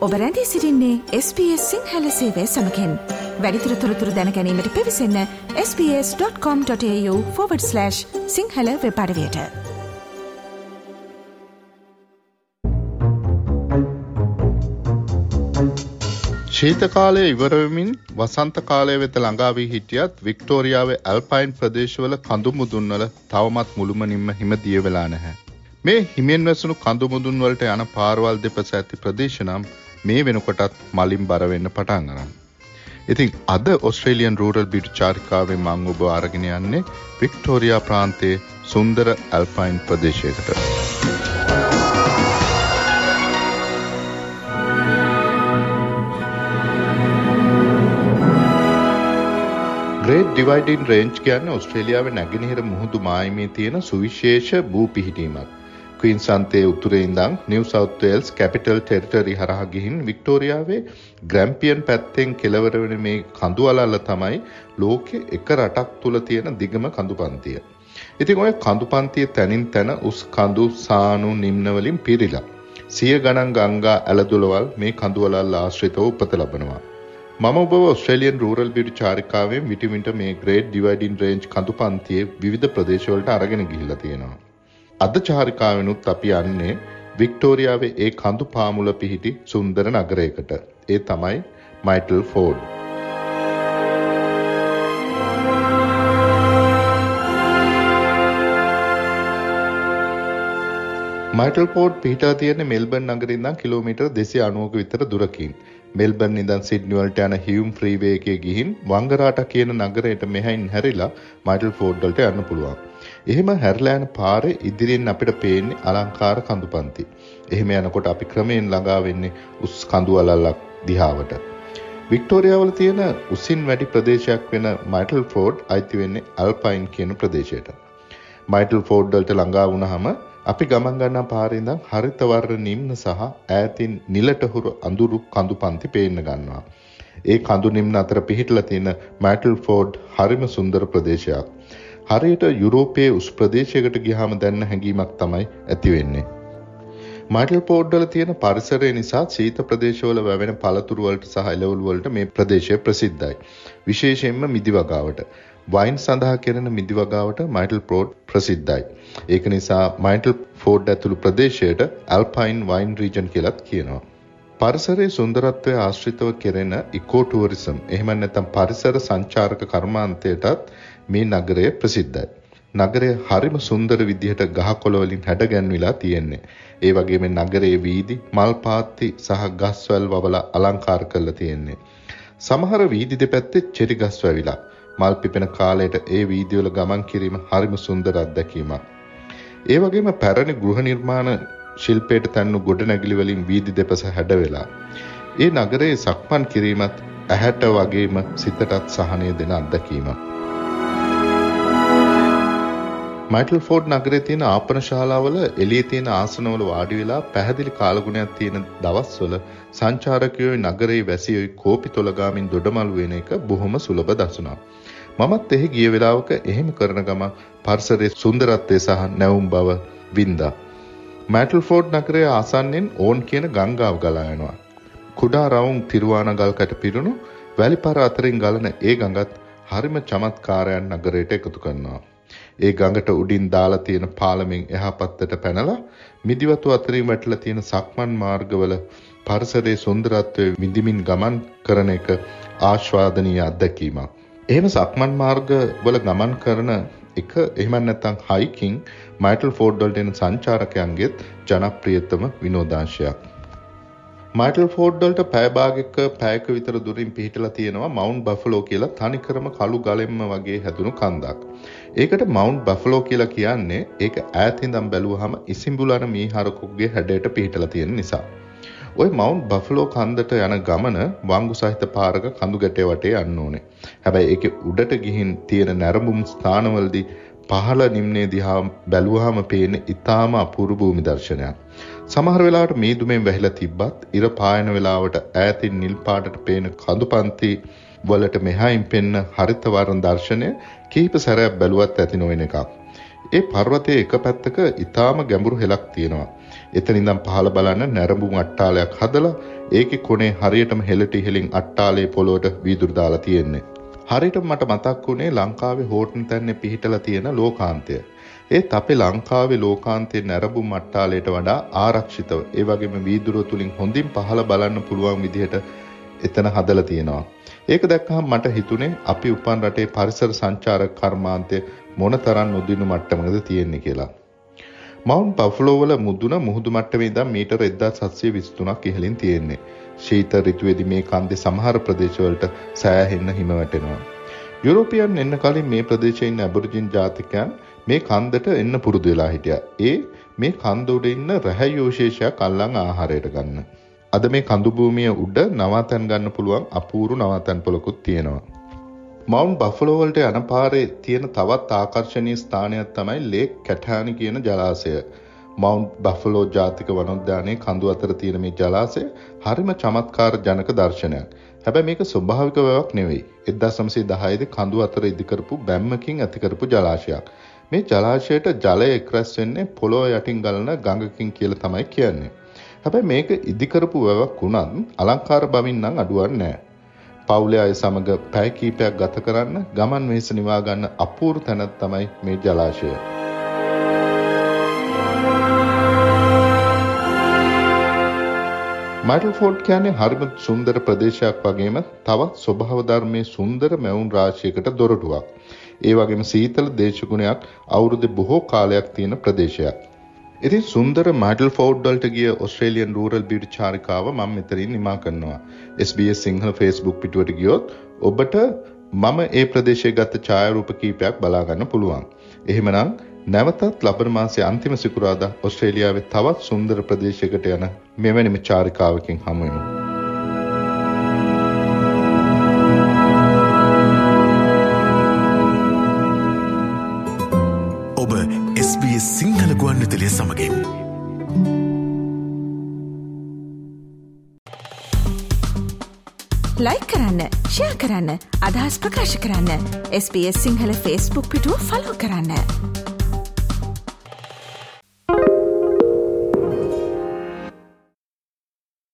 ඔබ රැඳී සිරින්නේ SBS සිංහල සේවය සමකෙන් වැඩිතුර තොරතුර දැනැනීමට පිවිසන්න ps.com.ta/ සිංහල වෙපඩවයට ශීත කාලය ඉවරවමින් වසන්ත කාලය වෙත ළඟාවී හිටියත් වික්ටෝරියාවේ ඇල්පයින් ප්‍රදේශවල කඳු මුදුන්වල තවමත් මුළුමනින්ම හිම දිය වෙලා නැහැ. මේ හිමෙන් වැසුණු කඳු මුදුන් වලට යන පාරවල් දෙපස ඇති ප්‍රදේශනම් මේ වෙනකොටත් මලින් බරවෙන්න පටන් අරන්. ඉතින් අද ඔස්ට්‍රේලියන් රූරල් බිට් චාරිකාවෙන් මං ඔබ අරගෙන යන්නේ වික්ටෝරයා ප්‍රාන්තයේ සුන්දර ඇල්පයින් ප්‍රදේශයකට. ග්‍රේට් ඩිවයිඩන් රේන්ච් කියන්න ඔස්ට්‍රේලියාව නැගෙනහිර මුහුදු මායිමේ තියෙන සුවිශේෂ බූ පිහිටීමක්. ක්වීන්සන්තයේ උතුරේ ඉඳන් New South Wales capital territory හරහා ගිහින් වික්ටෝරියාවේ ග්‍රැම්පියන් පැත්තෙන් කෙළවර වෙන මේ කඳු අලල්ල තමයි ලෝකේ එක රටක් තුල තියෙන දිගම කඳු පන්තිය. ඉතින් ඔය කඳු පන්තිය තැනින් තැන උස් කඳු සානු නිම්න වලින් පිරීලා සිය ගණන් ගංගා ඇලදොලවල් මේ කඳු අලල්ල ආශ්‍රිතව උපත ලබනවා. මම ඔබ ඔස්ට්‍රේලියන් රූරල් බියුටි චාරිකාවෙන් විටිමින්ට මේ ග්‍රේට් ඩිවයිඩින් රේන්ජ් කඳු පන්තියේ විවිධ ප්‍රදේශවලට අරගෙන ගිහිල්ලා තියෙනවා. අද චාරිකාවෙනුත් අපි යන්නේ වික්ටෝරියාවේ ඒ කඳු පාමුල පිහිටි සුන්දර නගරයකට. ඒ තමයි මයිටල් ෆෝඩ්. මයිටල් පෝඩ් පිහිටා තියෙන මෙල්බන් නගරින් ඉඳන් කිලෝමීටර් 290ක විතර දුරකින්. මෙල්බන් ඉඳන් සිඩ්නි වලට යන හියුම් ෆ්‍රීවේ එකේ ගිහින් වංගරාට කියන නගරයට මෙහයින් හැරිලා මයිටල් ෆෝඩ් වලට යන්න පුළුවන්. එහෙම හැරලා යන පාරේ ඉදිරියෙන් අපිට පේන්නේ අලංකාර කඳුපන්ති. එහෙම යනකොට අපි ක්‍රමයෙන් ළඟා වෙන්නේ උස් කඳු අලල්ලක් දිහාවට. වික්ටෝරියාවල තියෙන උසින් වැඩි ප්‍රදේශයක් වෙන මයිටල් ෆෝඩ් අයිති වෙන්නේ අල්පයින් කියන ප්‍රදේශයට. මයිටල් ෆෝඩ් වලට ළඟා වුණාම අපි ගමන් ගන්නා පාරේ ඉඳන් හරිත වර්ණ නිම්න සහ ඈතින් නිලට හුරු අඳුරු කඳුපන්ති පේන්න ගන්නවා. ඒ කඳු නිම්න අතර පිහිටලා තියෙන මයිටල් ෆෝඩ් හරිම සුන්දර ප්‍රදේශයක්. හරියට යුරෝපයේ උස් ප්‍රදේශයකට ගියාම දැන්න හැඟීමක් තමයි ඇති වෙන්නේ. මයිටල් පෝඩ්ඩල තියෙන පරිසරය නිසා සීත ප්‍රදේශවල වැවෙන පළතුරු වලට සහ එළවලු වලට මේ ප්‍රදේශය ප්‍රසිද්ධයි. විශේෂයෙන්ම මිදි වගාවට. වයින් සඳහා කෙරෙන මිදි වගාවට මයිටල් පෝඩ් ප්‍රසිද්ධයි. ඒක නිසා මයිටල් ෆෝඩ් ඇතුළු ප්‍රදේශයට ඇල්පයින් වයින් රීජන් කියලත් කියනවා. පරිසරයේ සුන්දරත්වය ආශ්‍රිතව කෙරෙන ඉකෝ ටුවරිසම් එහෙම නැත්නම් පරිසර සංචාරක කර්මාන්තයටත් මේ නගරය ප්‍රසිද්ධයි. නගරය හරිම සුන්දර විදිහට ගහකොළ වලින් හැඩගැන්විලා තියෙන්නේ. ඒ වගේම නගරයේ වීදි, මල් පාත්ති සහ ගස්වැල් වවලා අලංකාර කරලා තියෙන්නේ. සමහර වීදි දෙපැත්තේ චෙරි ගස් වැවිලා. මල් පිපෙන කාලයට ඒ වීදිවල ගමන් කිරීම හරිම සුන්දර අත්දැකීමක්. ඒ වගේම පැරණි ගෘහ නිර්මාණ ශිල්පයට තැන්නු ගොඩනැගිලි වලින් වීදි දෙපස හැඩ වෙලා. ඒ නගරයේ සක්මන් කිරීමත් ඇහැට වගේම සිතටත් සහනය දෙන අත්දැකීමක්. මයිටල් ෆෝඩ් නගරේ තියෙන ආපන ශාලාවල එළියේ තියෙන ආසනවල වාඩි වෙලා පැහැදිලි කාලගුණයක් තියෙන දවස්වල සංචාරකයෝ නගරේ වැසියෝයි කෝපි තොලගාමින් දොඩමළු වෙන එක බොහොම සුලභ දසුණා. මමත් එහි ගිය වෙලාවක එහෙම කරන ගම පරිසරයේ සුන්දරත්වය සහ නැවුම් බව වින්දා. මයිටල් ෆෝඩ් නගරයේ ආසන්නෙන් ඕන් කියන ගංගාව ගලා යනවා. කුඩා රවුම් තිරුවාන ගල් කැට පිරුණු වැලිපර අතරින් ගලන ඒ ගඟත් හරිම චමත්කාරයන් නගරයට එකතු කරනවා. ඒ ගඟට උඩින් දාලා තියෙන පාලමෙන් එහා පැත්තට පැනලා මිදිවතු අතරින් වැටලා තියෙන සක්මන් මාර්ගවල පරිසරයේ සුන්දරත්වය විඳිමින් ගමන් කරන එක ආස්වාදනීය අත්දැකීමක්. එහෙම සක්මන් මාර්ග වල ගමන් කරන එක එහෙම නැත්නම් හයිකින් මයිටල් ෆෝඩ් වලට එන සංචාරකයන්ගේත් ජනප්‍රියතම විනෝදාංශයක්. මයිටල් ෆෝඩ් වලට පැය භාගයක පැයක විතර දුරින් පිහිටලා තියෙනවා මවුන්ට් බෆලෝ කියලා තනිකරම කළු ගලෙම්ම වගේ හැදුණු කන්දක්. ඒකට මවුන්ට් බෆලෝ කියලා කියන්නේ ඒක ඈත ඉඳන් බැලුවහම ඉසිඹුලන මීහරකුගේ හැඩයට පිහිටලා තියෙන නිසා. ওই මවුන්ට් බෆලෝ කන්දට යන ගමන වංගු සහිත පාරක කඳු ගැටේ වටේ යන්න ඕනේ. හැබැයි ඒකේ උඩට ගිහින් තියෙන නැරඹුම් ස්ථානවලදී පහළ නිම්නේ දිහා බැලුවාම පේන්නේ ඊටාම අපූර්ව භූමි දර්ශනයක්. සමහර වෙලාවට මීදුමෙන් වැහිලා තිබ්බත් ඉර පායන වෙලාවට ඈතින් නිල් පාටට පේන කඳුපන්ති වලට මෙහායින් පෙන්න හරිත වර්ණ දර්ශනය කීප සැරයක් බැලුවත් ඇති නොවන එකක්. ඒ පර්වතයේ එක පැත්තක ඊටාම ගැඹුරු හෙලක් තියෙනවා. එතන ඉඳන් පහළ බලන්න නැරඹුම් අට්ටාලයක් හදලා ඒකේ කොනේ හරියටම හෙලට ඉහලින් අට්ටාලේ පොළොවට වීදුරු දාලා තියෙන්නේ. හරියටම මට මතක් වුණේ ලංකාවේ හෝටන් තැන්නේ පිහිටලා තියෙන ලෝකාන්තය. ඒත් අපේ ලංකාවේ ලෝකාන්තයේ නැරඹුම් අට්ටාලයට වඩා ආරක්ෂිතව ඒ වගේම වීදුරුව තුලින් හොඳින් පහළ බලන්න පුළුවන් විදිහට එතන හදලා තියෙනවා. ඒක දැක්කහම මට හිතුනේ අපි උපන් රටේ පරිසර සංචාරක කර්මාන්තය මොනතරම් නොදිනු මට්ටමකද තියෙන්නේ කියලා. මවුන්ට් බෆලෝ වල මුදුන මුහුදු මට්ටමේ ඉඳන් මීටර 1723ක් ඉහළින් තියෙන්නේ. ශීත ඍතුවේදී මේ කන්දේ සමහර ප්‍රදේශවලට සෑහෙන්න හිම වැටෙනවා. යුරෝපියන් එන්න කලින් මේ ප්‍රදේශයේ ඉන්න ඇබොරිජින් ජාතිකයන් මේ කන්දට එන්න පුරුදු වෙලා හිටියා. ඒ මේ කන්ද උඩ ඉන්න රැහැයු විශේෂයක් අල්ලන් ආහාරයට ගන්න. අද මේ කඳු භූමිය උඩ නවාතැන් ගන්න පුළුවන් අපූරු නවාතැන් පොලකුත් තියෙනවා. මවුන්් බෆලෝ වලට යන පාරේ තියෙන තවත් ආකර්ශනීය ස්ථානයක් තමයි ලේක් කැටානි කියන ජලාශය. මවුන්් බෆලෝ ජාතික වනෝද්‍යානයේ කඳු අතර තියෙන මේ ජලාශය හරිම චමත්කාර ජනක දර්ශනයක්. හැබැයි මේක ස්වභාවික වැවක් නෙවෙයි. 1910 දී කඳු අතර ඉදිකරපු බැම්මකින් ඇතිකරපු ජලාශයක්. මේ ජලාශයට ජලය එක්රැස් වෙන්නේ පොළොව යටින් ගලන ගඟකින් කියලා තමයි කියන්නේ. හැබැයි මේක ඉදිකරපු වැවක් වුණත් අලංකාර බවින් නම් අඩුවක් නැහැ. පවුලේ අය සමග පැය කීපයක් ගත කරන්න ගමන් වෙහෙස නිවා ගන්න අපූර්ව තැනක් තමයි මේ ජලාශය. මයිටල් ෆෝඩ් කියන්නේ හරිම සුන්දර ප්‍රදේශයක් වගේම තවත් ස්වභාව ධර්මයේ සුන්දර මැවුන් රාශියකට දොරටුවක්. ඒ වගේම සීතල දේශගුණයක් අවුරුදු බොහෝ කාලයක් තියෙන ප්‍රදේශයක්. ඉතින් සුන්දර මයිටල් ෆෝඩ් වලට ගිය ඔස්ට්‍රේලියන් රූරල් බියුටි චාරිකාව මම මෙතනින් නිමා කරනවා. SBS සිංහල Facebook පිටුවට ගියොත් ඔබට මම ඒ ප්‍රදේශයේ ගත ඡායාරූප කීපයක් බලා ගන්න පුළුවන්. එහෙමනම් නැවතත් ලබන මාසයේ අන්තිම සිකුරාදා ඔස්ට්‍රේලියාවේ තවත් සුන්දර ප්‍රදේශයකට යන මෙවැනිම චාරිකාවකින් හමු වෙමු. ඔබ SBS සිංහල ගුවන්විතලිය සමගින්. ලයි කරන්න ෂයා කරන්න අදහස් ප්‍රකාශ කරන්න SBS සිංහල ෆස්බුක් පිටුව ෆලෝ කරන්න.